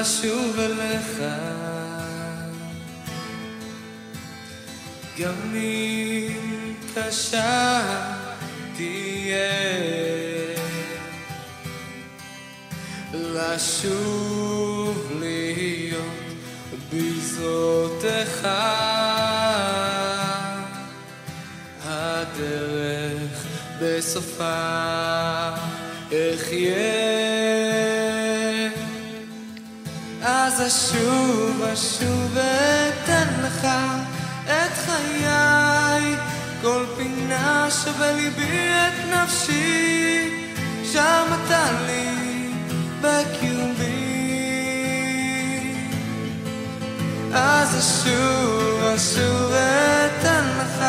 לשוב אליך. גם אם קשה תהיה. לשוב להיות בזרותיך הדרך בסופה אחיה אשוב אשוב ואתן לך את חיי. כל פינה שבליבי את נפשי שם אתה לי בקרבי אז אשוב אשוב ואתן לך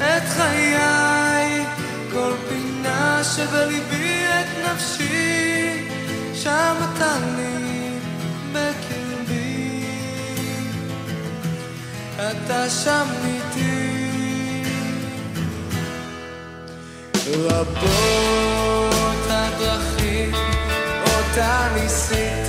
את חיי. כל פינה שבליבי את נפשי שם אתה לי אתה שם איתי. רבות הדרכים אותה ניסיתי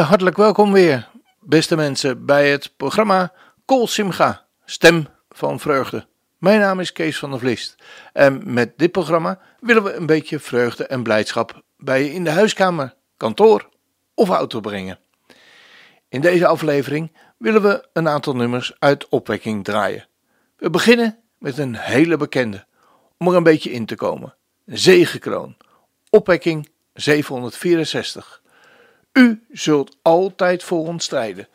Hartelijk welkom weer, beste mensen, bij het programma Kol Simcha, Stem van Vreugde. Mijn naam is Kees van der Vlist en met dit programma willen we een beetje vreugde en blijdschap bij je in de huiskamer, kantoor of auto brengen. In deze aflevering willen we een aantal nummers uit Opwekking draaien. We beginnen met een hele bekende, om er een beetje in te komen. Zegenkroon, Opwekking 764. U zult altijd voor ons strijden.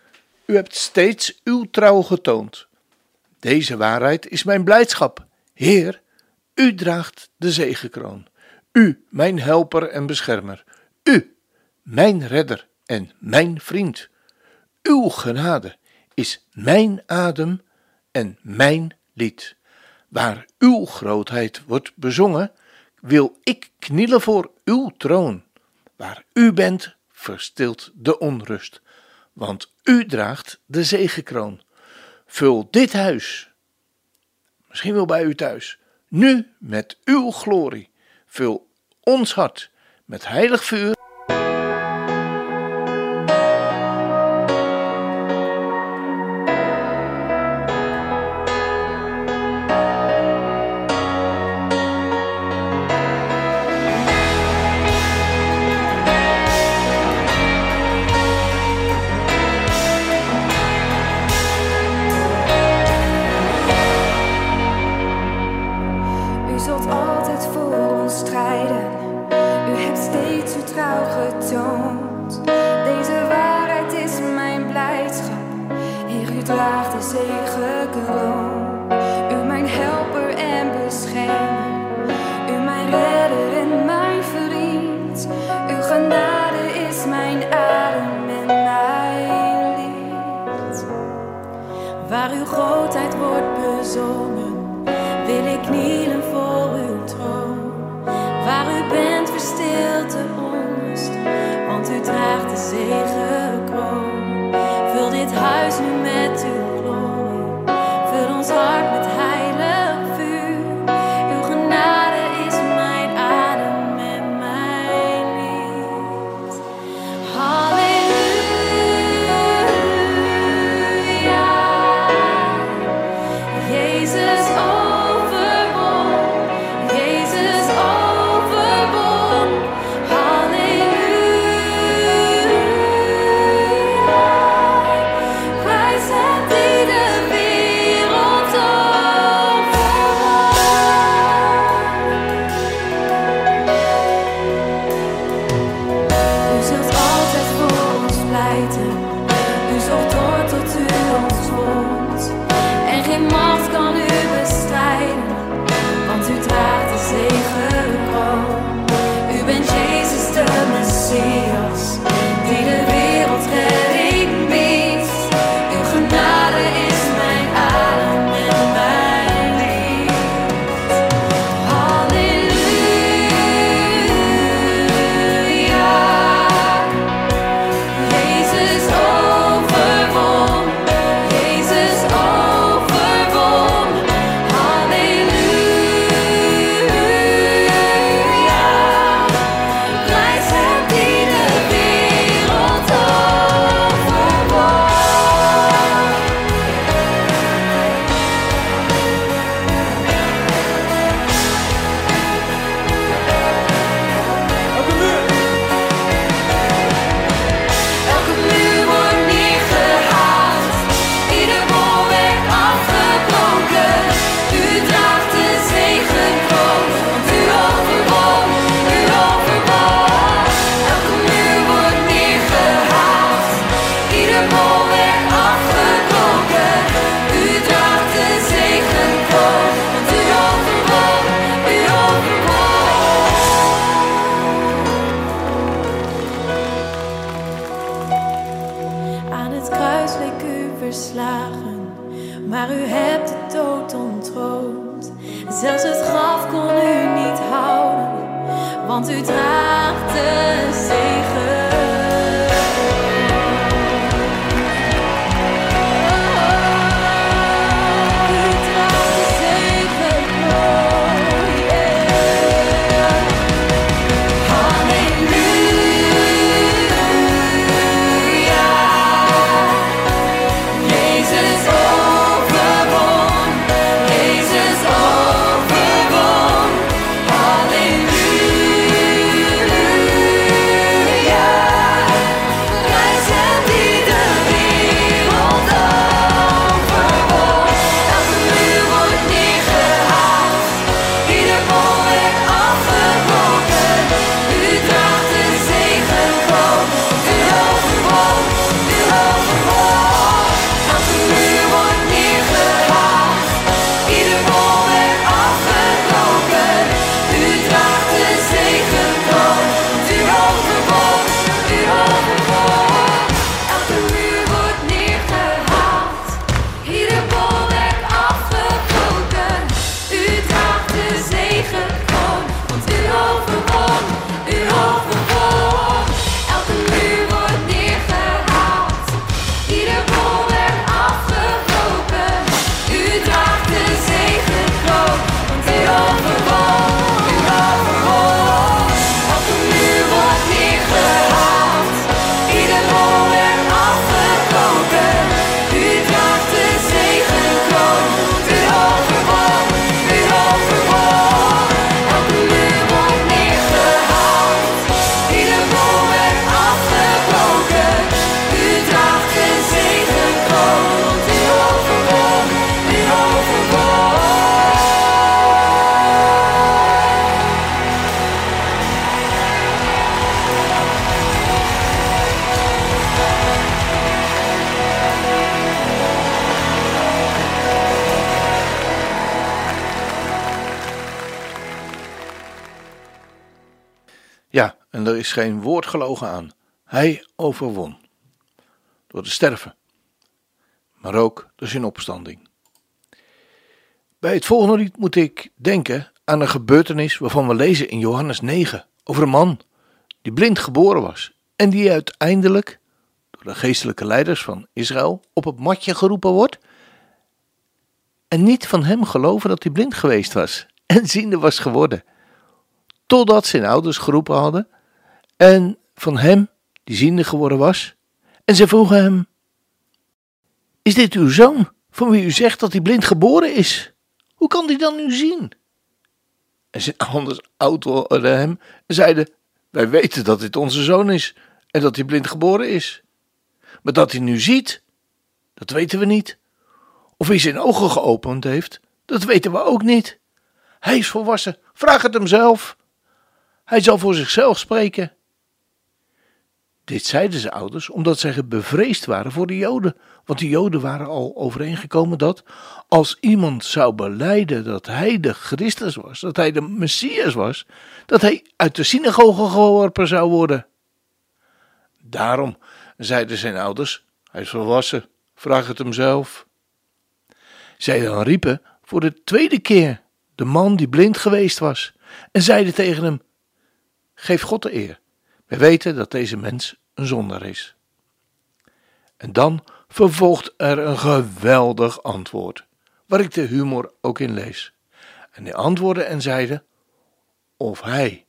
U hebt steeds uw trouw getoond. Deze waarheid is mijn blijdschap. Heer, u draagt de zegenkroon. U, mijn helper en beschermer. U, mijn redder en mijn vriend. Uw genade is mijn adem en mijn lied. Waar uw grootheid wordt bezongen, wil ik knielen voor uw troon. Waar u bent, verstilt de onrust, want u draagt de zegenkroon. Vul dit huis, misschien wel bij u thuis, nu met uw glorie. Vul ons hart met heilig vuur maar u hebt de dood ontroond. Zelfs het graf kon u niet houden, want u draagt de zegen. Is geen woord gelogen aan. Hij overwon. Door te sterven. Maar ook door zijn opstanding. Bij het volgende lied moet ik denken aan een gebeurtenis waarvan we lezen in Johannes 9 over een man die blind geboren was en die uiteindelijk door de geestelijke leiders van Israël op het matje geroepen wordt en niet van hem geloven dat hij blind geweest was en ziende was geworden. Totdat zijn ouders geroepen hadden en van hem, die ziende geworden was, en ze vroegen hem: Is dit uw zoon, van wie u zegt dat hij blind geboren is? Hoe kan hij dan nu zien? En zijn ouders antwoordden hem en zeiden: Wij weten dat dit onze zoon is en dat hij blind geboren is. Maar dat hij nu ziet, dat weten we niet. Of hij zijn ogen geopend heeft, dat weten we ook niet. Hij is volwassen, vraag het hem zelf. Hij zal voor zichzelf spreken. Dit zeiden zijn ouders omdat zij bevreesd waren voor de Joden. Want de Joden waren al overeengekomen dat als iemand zou beleiden dat hij de Christus was, dat hij de Messias was, dat hij uit de synagoge geworpen zou worden. Daarom zeiden zijn ouders: Hij is volwassen, vraag het hem zelf. Zij dan riepen voor de tweede keer de man die blind geweest was en zeiden tegen hem: Geef God de eer. We weten dat deze mens een zondaar is. En dan vervolgt er een geweldig antwoord, waar ik de humor ook in lees. En die antwoordden en zeiden: Of hij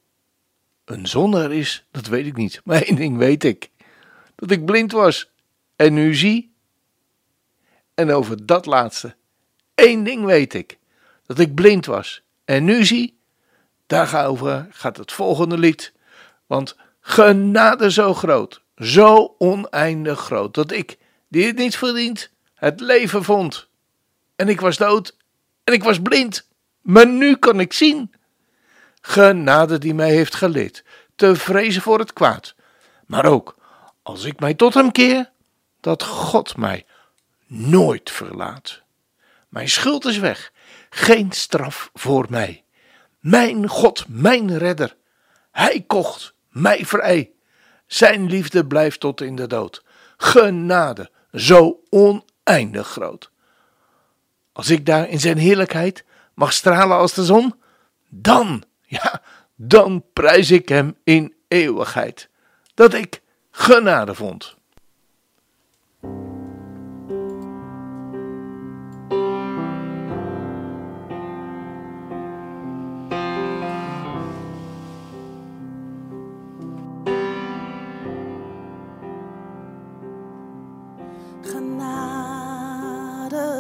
een zondaar is, dat weet ik niet. Maar één ding weet ik: dat ik blind was en nu zie. En over dat laatste, één ding weet ik: dat ik blind was en nu zie. Daarover gaat het volgende lied. Want genade zo groot, zo oneindig groot, dat ik, die het niet verdient, het leven vond. En ik was dood en ik was blind, maar nu kan ik zien. Genade die mij heeft geleerd te vrezen voor het kwaad, maar ook als ik mij tot hem keer, dat God mij nooit verlaat. Mijn schuld is weg, geen straf voor mij. Mijn God, mijn redder, hij kocht mij vrij. Zijn liefde blijft tot in de dood. Genade, zo oneindig groot. Als ik daar in zijn heerlijkheid mag stralen als de zon, dan, ja, dan prijs ik hem in eeuwigheid. Dat ik genade vond.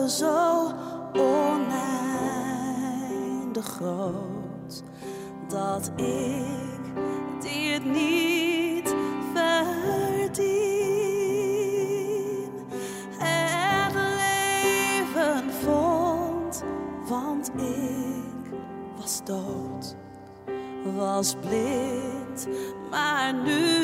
Zo oneindig groot dat ik die het niet verdien. Het leven vond, want ik was dood, was blind, maar nu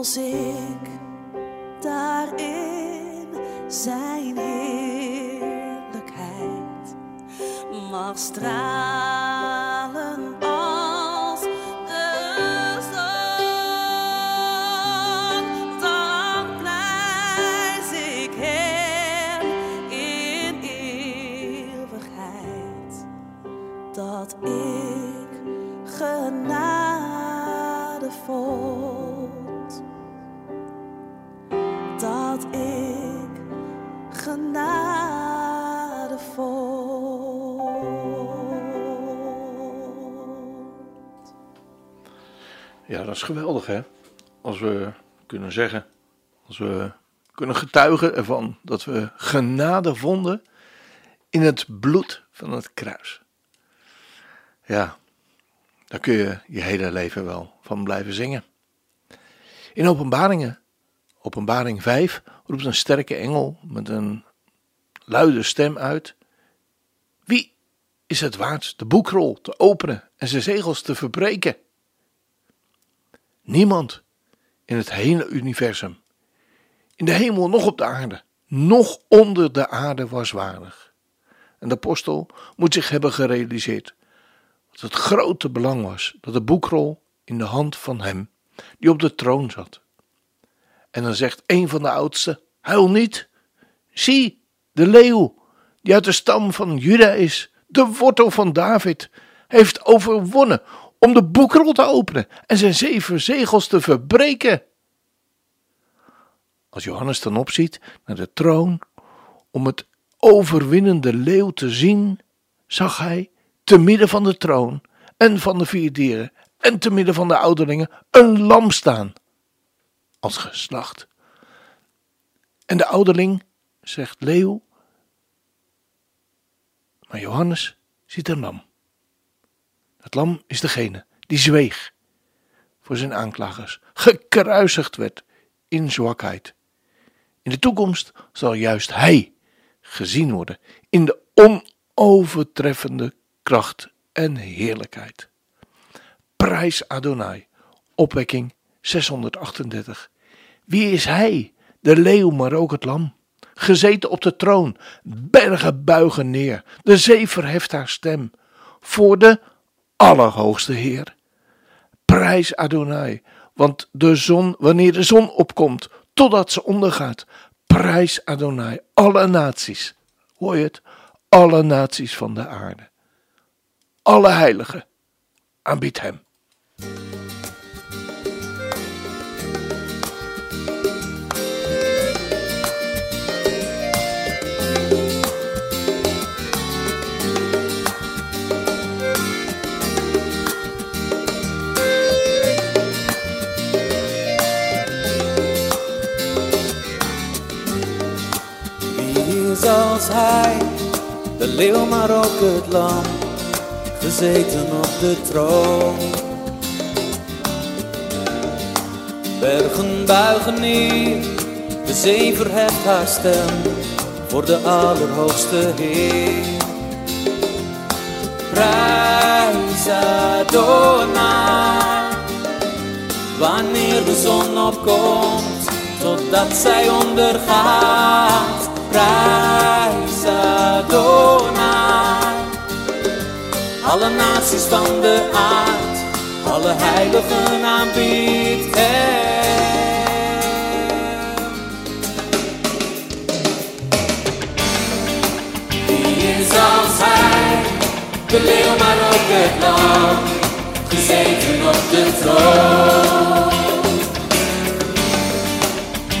Als ik daarin zijn heerlijkheid mag stralen dat is geweldig hè. Als we kunnen zeggen, als we kunnen getuigen ervan dat we genade vonden in het bloed van het kruis. Ja, daar kun je je hele leven wel van blijven zingen. In openbaringen, openbaring 5, roept een sterke engel met een luide stem uit. Wie is het waard de boekrol te openen en zijn zegels te verbreken? Niemand in het hele universum, in de hemel nog op de aarde, nog onder de aarde was waardig. En de apostel moet zich hebben gerealiseerd dat het grote belang was dat de boekrol in de hand van hem, die op de troon zat. En dan zegt een van de oudsten: Huil niet. Zie, de leeuw, die uit de stam van Juda is, de wortel van David, heeft overwonnen om de boekrol te openen en zijn zeven zegels te verbreken. Als Johannes dan opziet naar de troon om het overwinnende leeuw te zien, zag hij te midden van de troon en van de vier dieren en te midden van de ouderlingen een lam staan als geslacht. En de ouderling zegt leeuw, maar Johannes ziet een lam. Het lam is degene die zweeg voor zijn aanklagers, gekruisigd werd in zwakheid. In de toekomst zal juist hij gezien worden in de onovertreffende kracht en heerlijkheid. Prijs Adonai, opwekking 638. Wie is hij, de leeuw, maar ook het lam? Gezeten op de troon, bergen buigen neer, de zee verheft haar stem voor de Allerhoogste Heer. Prijs Adonai, want de zon, wanneer de zon opkomt, totdat ze ondergaat, prijs Adonai, alle naties. Hoor je het? Alle naties van de aarde. Alle heiligen. Aanbid hem. Is als hij, de leeuw maar ook het lam, gezeten op de troon. Bergen buigen neer, de zee verheft haar stem voor de Allerhoogste Heer. Prijs Adonai, wanneer de zon opkomt, totdat zij ondergaat. Prijs Adonai, alle naties van de aard, alle heiligen aanbiedt. Wie is als hij, de leeuw maar ook het lam, gezeten op de troon.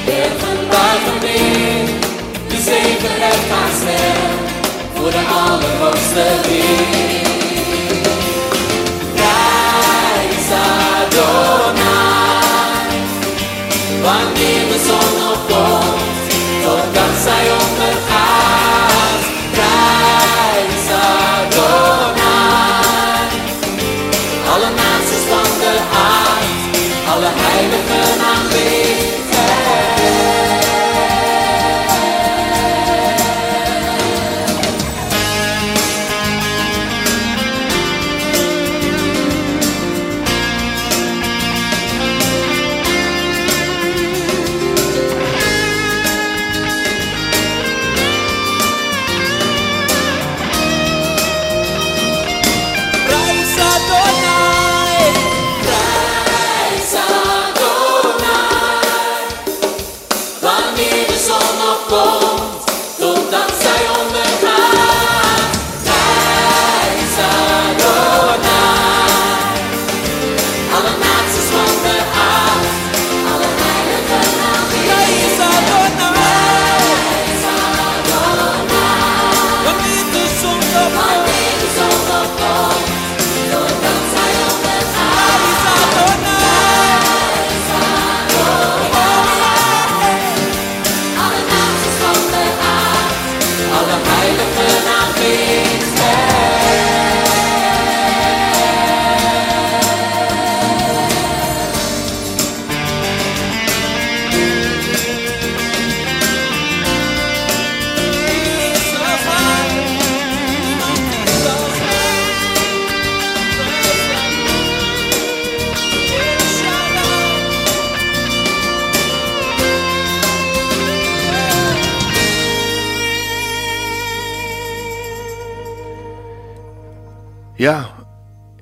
Bergen zee verheft haar stem, voor de Allerhoogste Heer.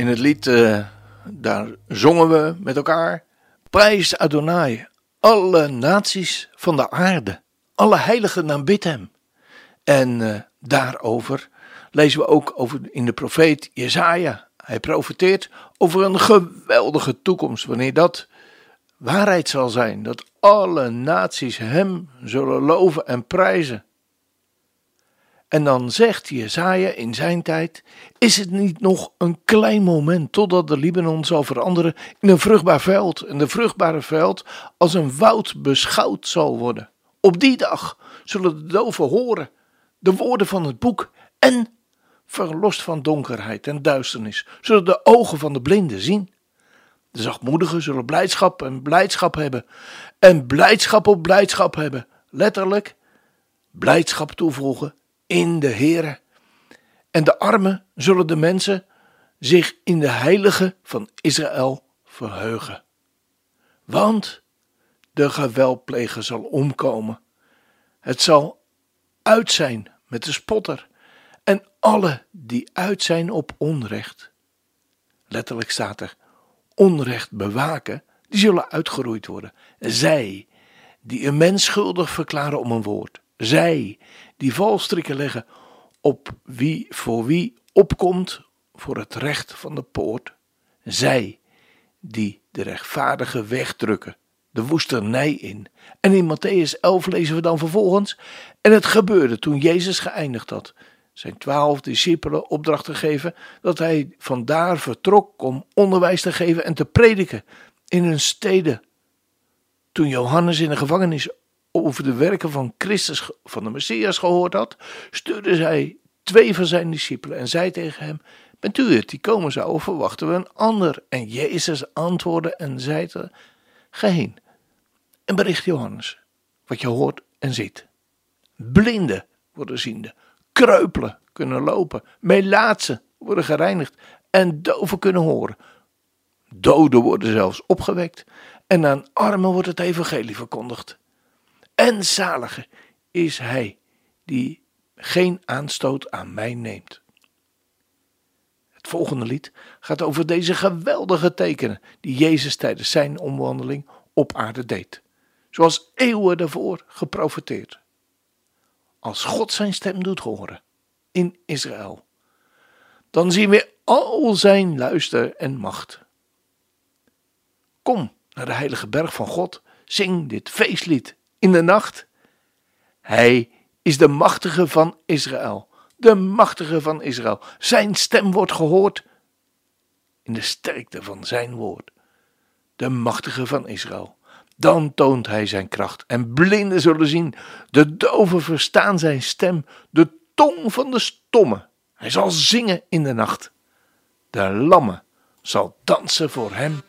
Het lied uh, daar zongen we met elkaar. Prijs Adonai, alle naties van de aarde, alle heiligen aanbid hem. En uh, daarover lezen we ook over in de profeet Jezaja. Hij profeteert over een geweldige toekomst, wanneer dat waarheid zal zijn, dat alle naties hem zullen loven en prijzen. En dan zegt Jezaja in zijn tijd: Is het niet nog een klein moment totdat de Libanon zal veranderen in een vruchtbaar veld en de vruchtbare veld als een woud beschouwd zal worden? Op die dag zullen de doven horen de woorden van het boek en, verlost van donkerheid en duisternis, zullen de ogen van de blinden zien. De zachtmoedigen zullen blijdschap en blijdschap hebben en blijdschap op blijdschap hebben. Letterlijk, blijdschap toevoegen in de Heere. En de armen zullen de mensen zich in de heilige van Israël verheugen. Want de geweldpleger zal omkomen. Het zal uit zijn met de spotter en alle die uit zijn op onrecht. Letterlijk staat er onrecht bewaken, die zullen uitgeroeid worden. Zij die een mens schuldig verklaren om een woord. Zij die valstrikken leggen op wie voor wie opkomt voor het recht van de poort. Zij die de rechtvaardige wegdrukken, de woesternij in. En in Matthäus 11 lezen we dan vervolgens: En het gebeurde toen Jezus geëindigd had, zijn twaalf discipelen opdracht te geven, dat hij vandaar vertrok om onderwijs te geven en te prediken in hun steden. Toen Johannes in de gevangenis over de werken van Christus, van de Messias gehoord had, stuurde zij twee van zijn discipelen en zei tegen hem: Bent u het die komen zou, of verwachten we een ander? En Jezus antwoordde en zei: Ga heen en bericht Johannes wat je hoort en ziet. Blinden worden ziende, kreupelen kunnen lopen, melaatsen worden gereinigd en doven kunnen horen. Doden worden zelfs opgewekt en aan armen wordt het evangelie verkondigd. En zalige is hij die geen aanstoot aan mij neemt. Het volgende lied gaat over deze geweldige tekenen die Jezus tijdens zijn omwandeling op aarde deed, zoals eeuwen daarvoor geprofeteerd. Als God zijn stem doet horen in Israël, dan zien we al zijn luister en macht. Kom naar de heilige berg van God, zing dit feestlied in de nacht. Hij is de machtige van Israël, de machtige van Israël. Zijn stem wordt gehoord in de sterkte van zijn woord. De machtige van Israël. Dan toont hij zijn kracht en blinden zullen zien. De doven verstaan zijn stem, de tong van de stomme. Hij zal zingen in de nacht. De lammen zal dansen voor hem.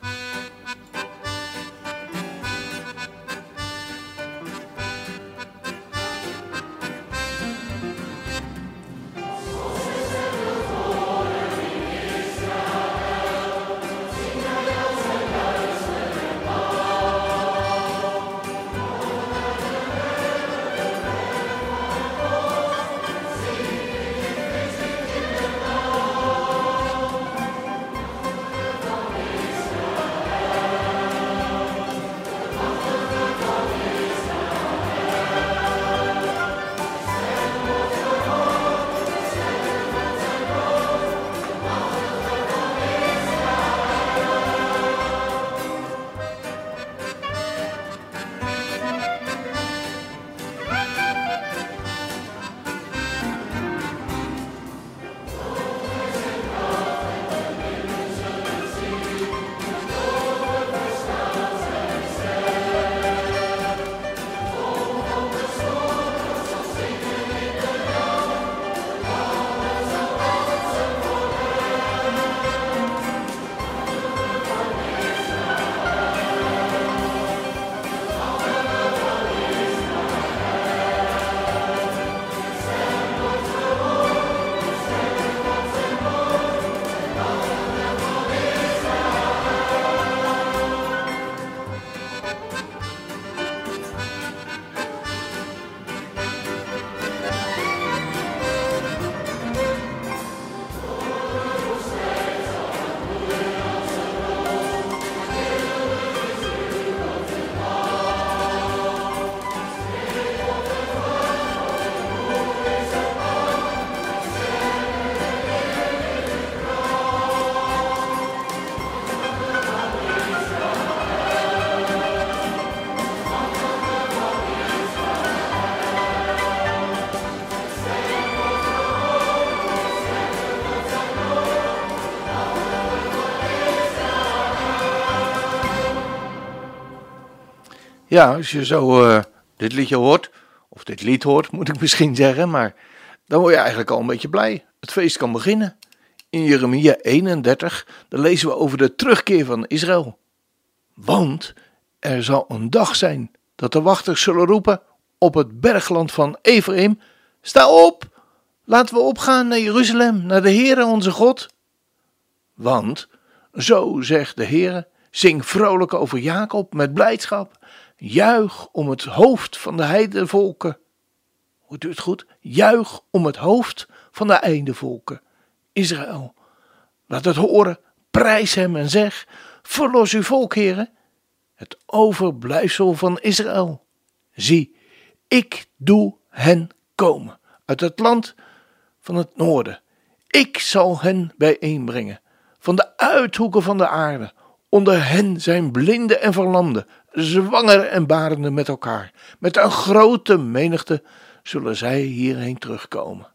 Ja, als je zo eh, dit liedje hoort, of dit lied hoort, moet ik misschien zeggen, maar dan word je eigenlijk al een beetje blij. Het feest kan beginnen. In Jeremia 31, daar lezen we over de terugkeer van Israël. Want er zal een dag zijn dat de wachters zullen roepen op het bergland van Ephraim: Sta op, laten we opgaan naar Jeruzalem, naar de Heere onze God. Want, zo zegt de Heere, zing vrolijk over Jacob met blijdschap, juich om het hoofd van de heidevolken. Hoort u het goed? Juich om het hoofd van de eindevolken. Israël, laat het horen, prijs hem en zeg, verlos uw volk, heren, het overblijfsel van Israël. Zie, ik doe hen komen uit het land van het noorden. Ik zal hen bijeenbrengen van de uithoeken van de aarde. Onder hen zijn blinden en verlamden, zwanger en barenden met elkaar. Met een grote menigte zullen zij hierheen terugkomen.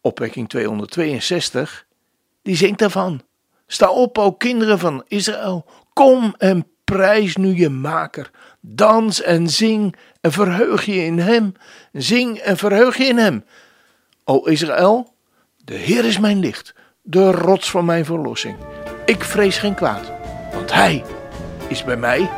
Opwekking 262, die zingt daarvan. Sta op, o kinderen van Israël, kom en prijs nu je maker. Dans en zing en verheug je in hem. Zing en verheug je in hem. O Israël, de Heer is mijn licht, de rots van mijn verlossing. Ik vrees geen kwaad, want hij is bij mij.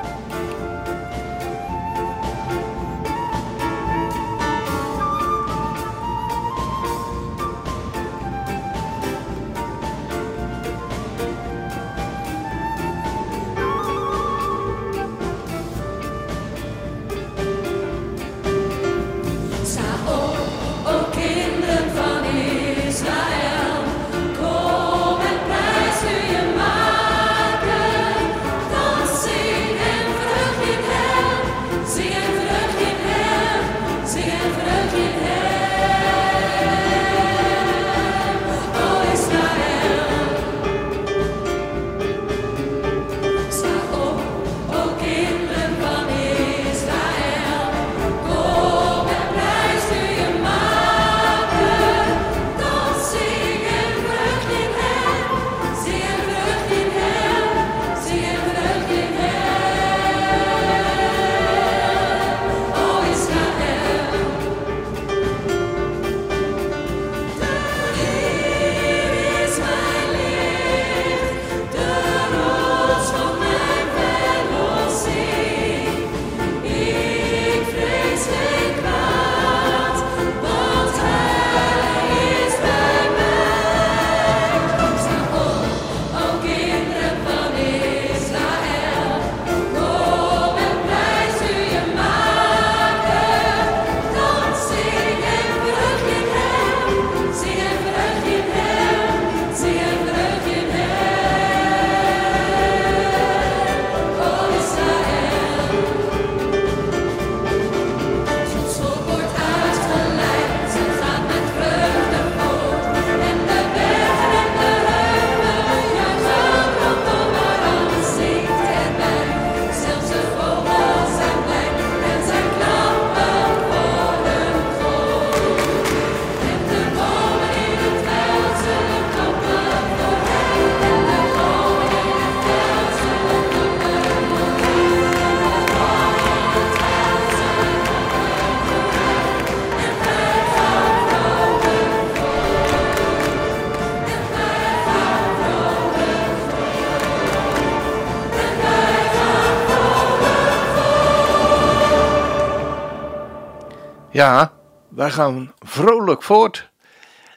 Ja, wij gaan vrolijk voort.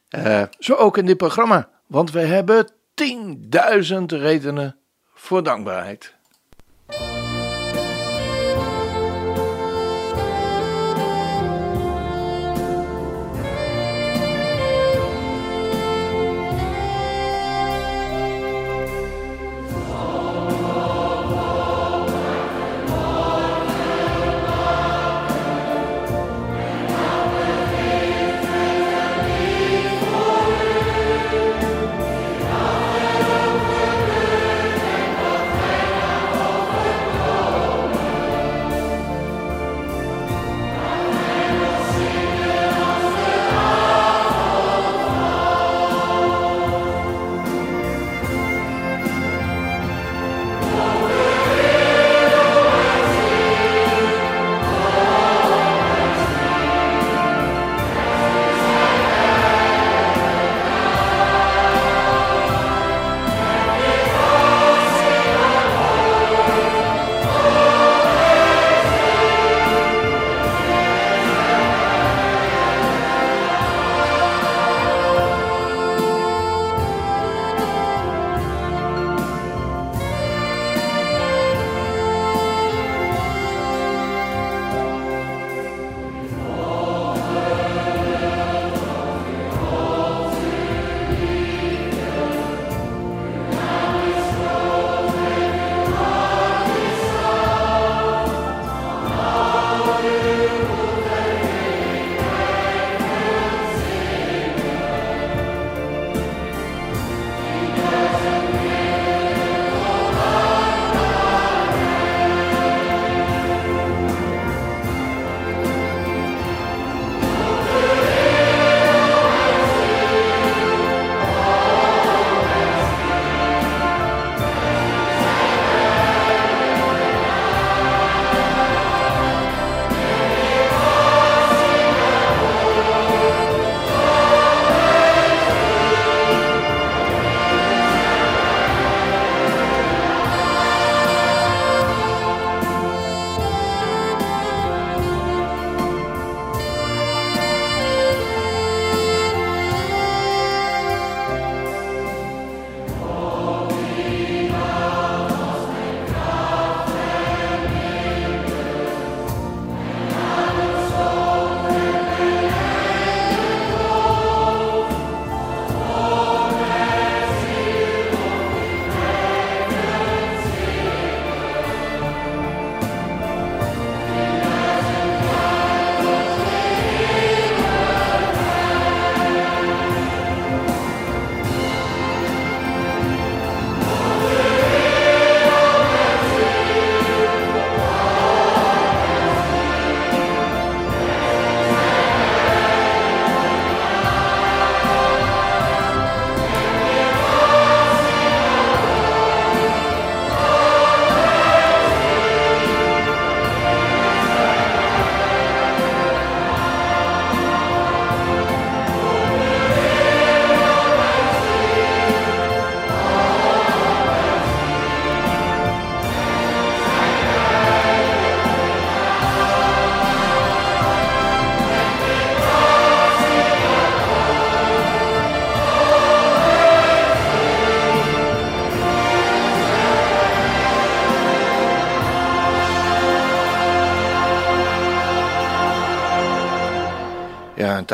Eh, zo ook in dit programma, want we hebben 10.000 redenen voor dankbaarheid.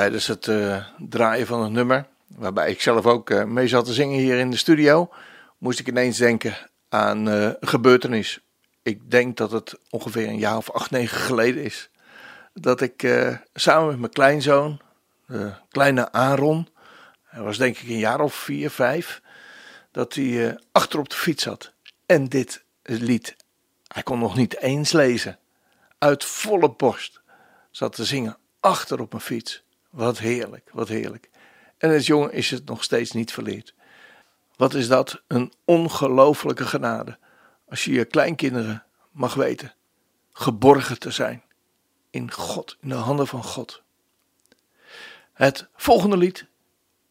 Tijdens het eh, draaien van het nummer, waarbij ik zelf ook eh, mee zat te zingen hier in de studio, moest ik ineens denken aan eh, een gebeurtenis. Ik denk dat het ongeveer een jaar of acht, negen geleden is. Dat ik samen met mijn kleinzoon, de kleine Aaron, hij was denk ik een jaar of vier, vijf, dat hij achter op de fiets zat. En dit lied, hij kon nog niet eens lezen, uit volle borst zat te zingen achter op mijn fiets. Wat heerlijk, wat heerlijk. En als jongen is het nog steeds niet verleerd. Wat is dat een ongelofelijke genade. Als je je kleinkinderen mag weten geborgen te zijn in God, in de handen van God. Het volgende lied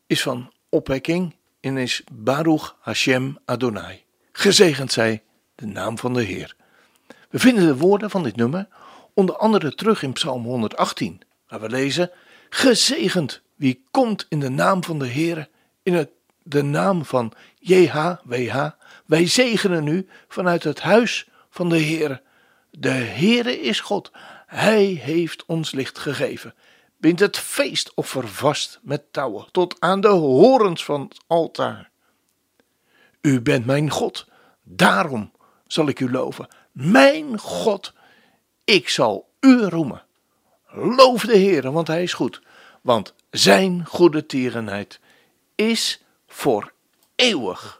is van opwekking en is Baruch Hashem Adonai. Gezegend zij de naam van de Heer. We vinden de woorden van dit nummer onder andere terug in Psalm 118, waar we lezen: Gezegend wie komt in de naam van de Heer, in het, de naam van JHWH. Wij zegenen u vanuit het huis van de Heer. De Heere is God. Hij heeft ons licht gegeven. Bindt het feestoffer vast met touwen tot aan de horens van het altaar. U bent mijn God, daarom zal ik u loven. Mijn God, ik zal u roemen. Loof de Heer, want hij is goed. Want zijn goede tierenheid is voor eeuwig.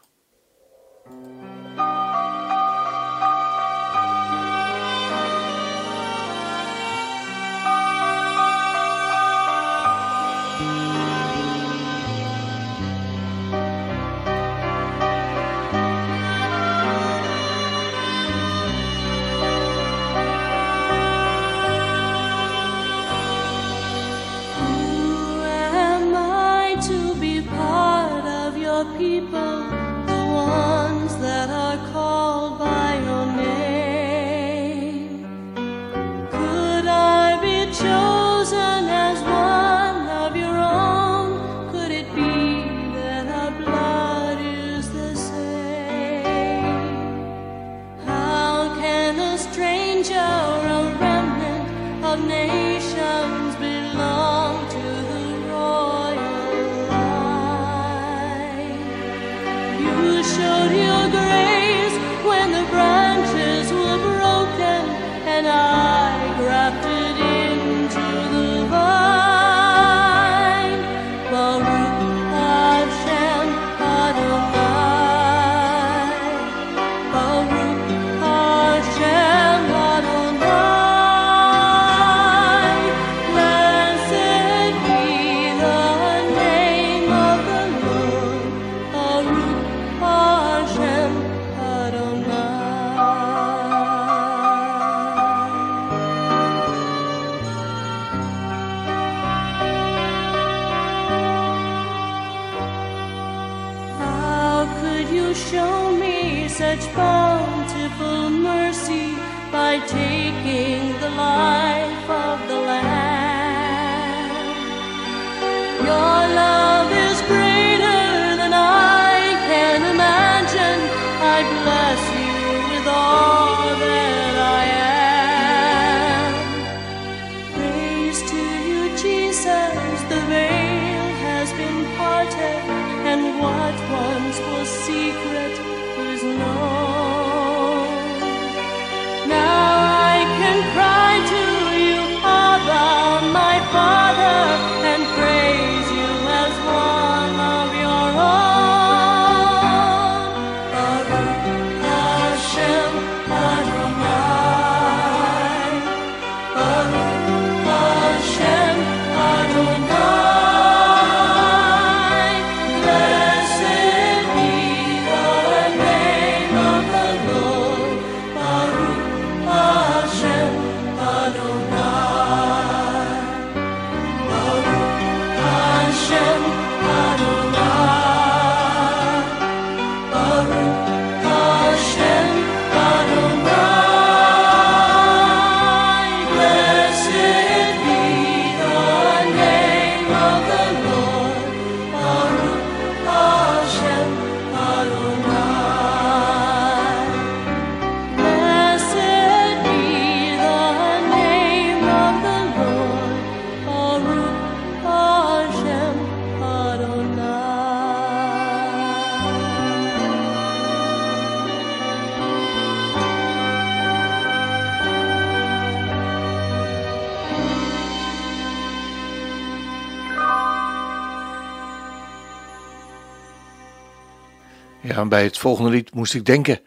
Ja, en bij het volgende lied moest ik denken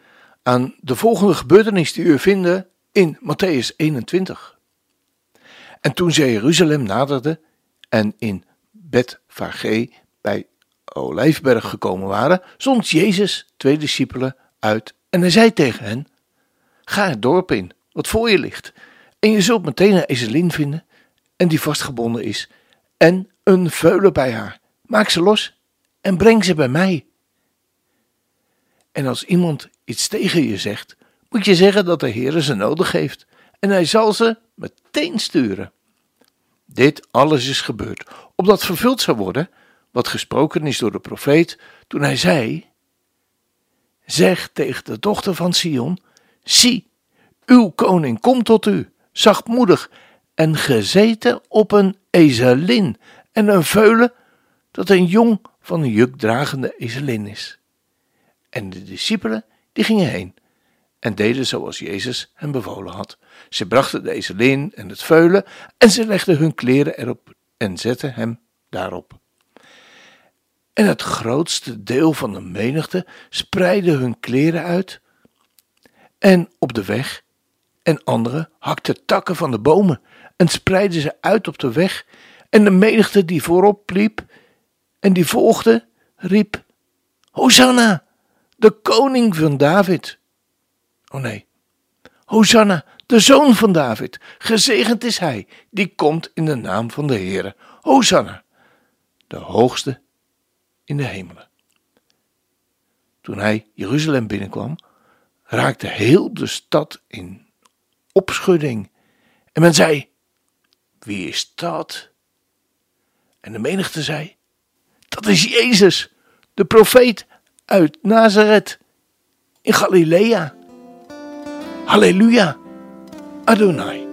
aan de volgende gebeurtenis die u vinden in Matthäus 21. En toen zij Jeruzalem naderde en in Betfage bij Olijfberg gekomen waren, zond Jezus twee discipelen uit en hij zei tegen hen: Ga het dorp in, wat voor je ligt, en je zult meteen een ezelin vinden en die vastgebonden is, en een veulen bij haar. Maak ze los en breng ze bij mij. En als iemand iets tegen je zegt, moet je zeggen dat de Heer ze nodig heeft en hij zal ze meteen sturen. Dit alles is gebeurd, opdat vervuld zou worden wat gesproken is door de profeet toen hij zei: Zeg tegen de dochter van Sion: Zie, uw koning komt tot u, zachtmoedig en gezeten op een ezelin en een veulen dat een jong van een jukdragende ezelin is. En de discipelen die gingen heen en deden zoals Jezus hen bevolen had. Ze brachten de ezelin en het veulen en ze legden hun kleren erop en zetten hem daarop. En het grootste deel van de menigte spreidde hun kleren uit en op de weg, en anderen hakten takken van de bomen en spreidden ze uit op de weg, en de menigte die voorop liep en die volgde, riep: Hosanna! De koning van David. Oh nee, Hosanna, de zoon van David. Gezegend is hij die komt in de naam van de Heere. Hosanna, de hoogste in de hemelen. Toen hij Jeruzalem binnenkwam, raakte heel de stad in opschudding. En men zei: Wie is dat? En de menigte zei: Dat is Jezus, de profeet uit Nazareth in Galilea. Halleluja, Adonai.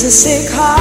Jezus, ik hou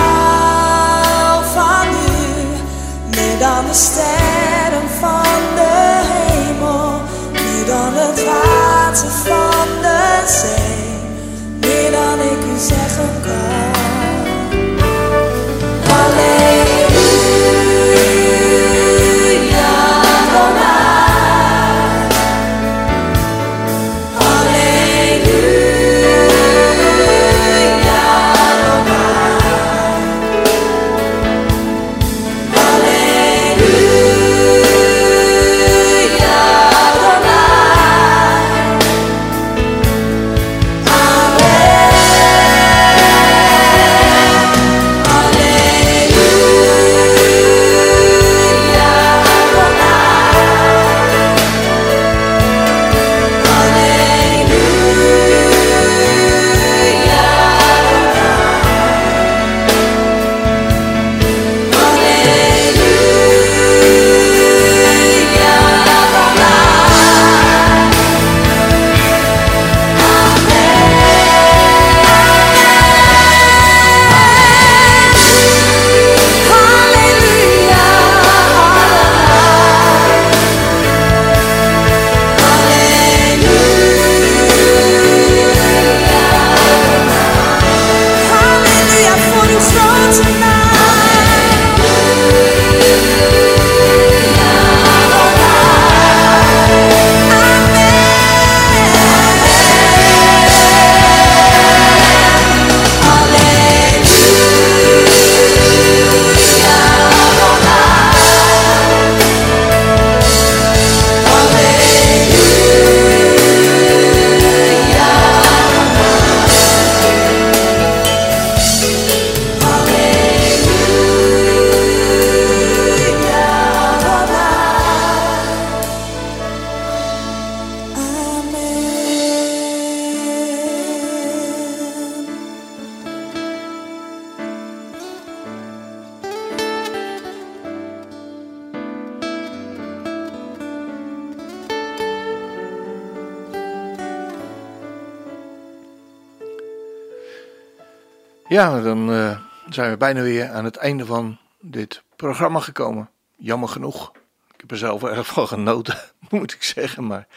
Ja, dan eh, zijn we bijna weer aan het einde van dit programma gekomen. Jammer genoeg. Ik heb er zelf erg van genoten, moet ik zeggen. Maar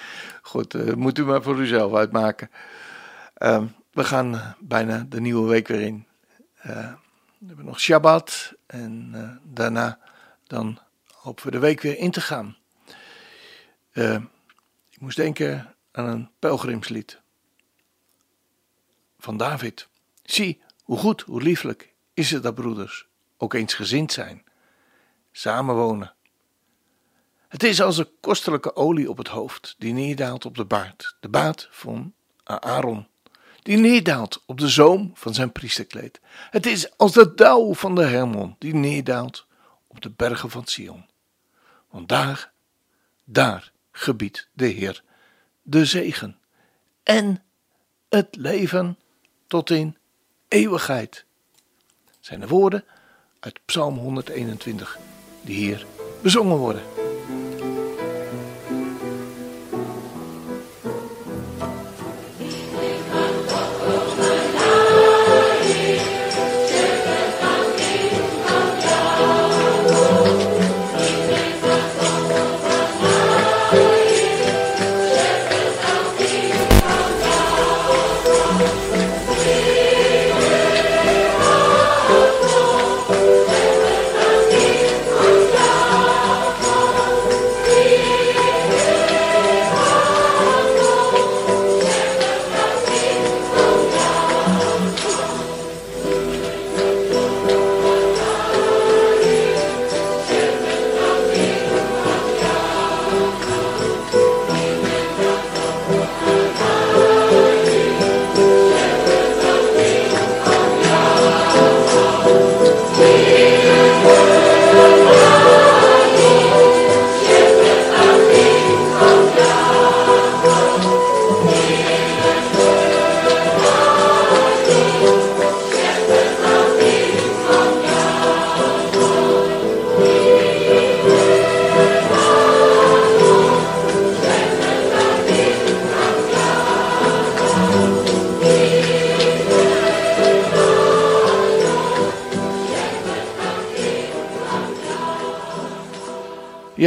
goed, eh, moet u maar voor uzelf uitmaken. Ehm, we gaan bijna de nieuwe week weer in. Eh, we hebben nog Shabbat en eh, daarna dan hopen we de week weer in te gaan. Eh, ik moest denken aan een pelgrimslied van David. Zie, hoe goed, hoe lieflijk is het dat broeders ook eens gezind zijn, samenwonen. Het is als een kostelijke olie op het hoofd die neerdaalt op de baard, de baard van Aaron, die neerdaalt op de zoom van zijn priesterkleed. Het is als de dauw van de Hermon die neerdaalt op de bergen van Sion. Want daar, daar gebiedt de Heer de zegen en het leven tot in eeuwigheid. Zijn de woorden uit Psalm 121 die hier bezongen worden.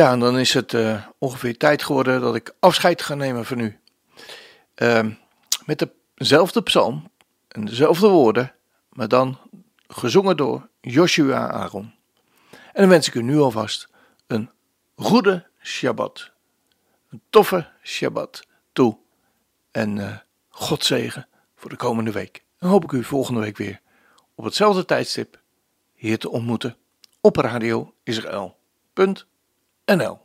Ja, en dan is het eh, ongeveer tijd geworden dat ik afscheid ga nemen van u. Ehm, met dezelfde psalm en dezelfde woorden, maar dan gezongen door Joshua Aaron. En dan wens ik u nu alvast een goede Shabbat. Een toffe Shabbat toe. En eh God zegen voor de komende week. En hoop ik u volgende week weer op hetzelfde tijdstip hier te ontmoeten op Radio Israël.nl.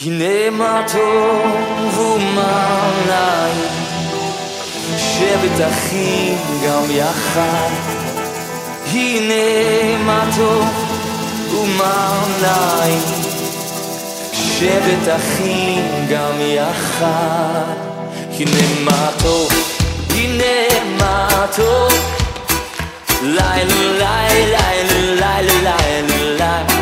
הנה מה טוב ומה נעים, שבט אחים גם יחד. הנה מה טוב ומה נעים, שבט אחים גם יחד. הנה מה טוב, sinemato Lai lai lai lai lai lai. Lai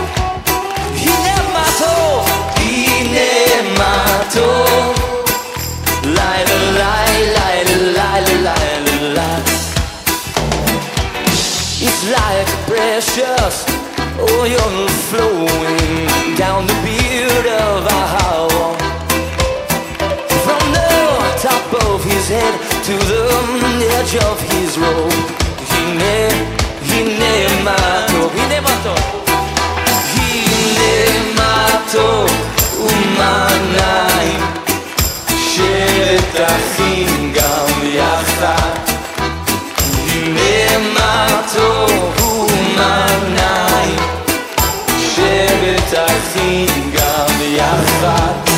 It's like precious oil flowing down the beard of a heart to the edge of his robe. Hine, hine mato, hine mato. הנה מה טוב ומה נעים, שבט אחים גם יחד. הנה מה טוב ומה נעים, שבט אחים גם יחד.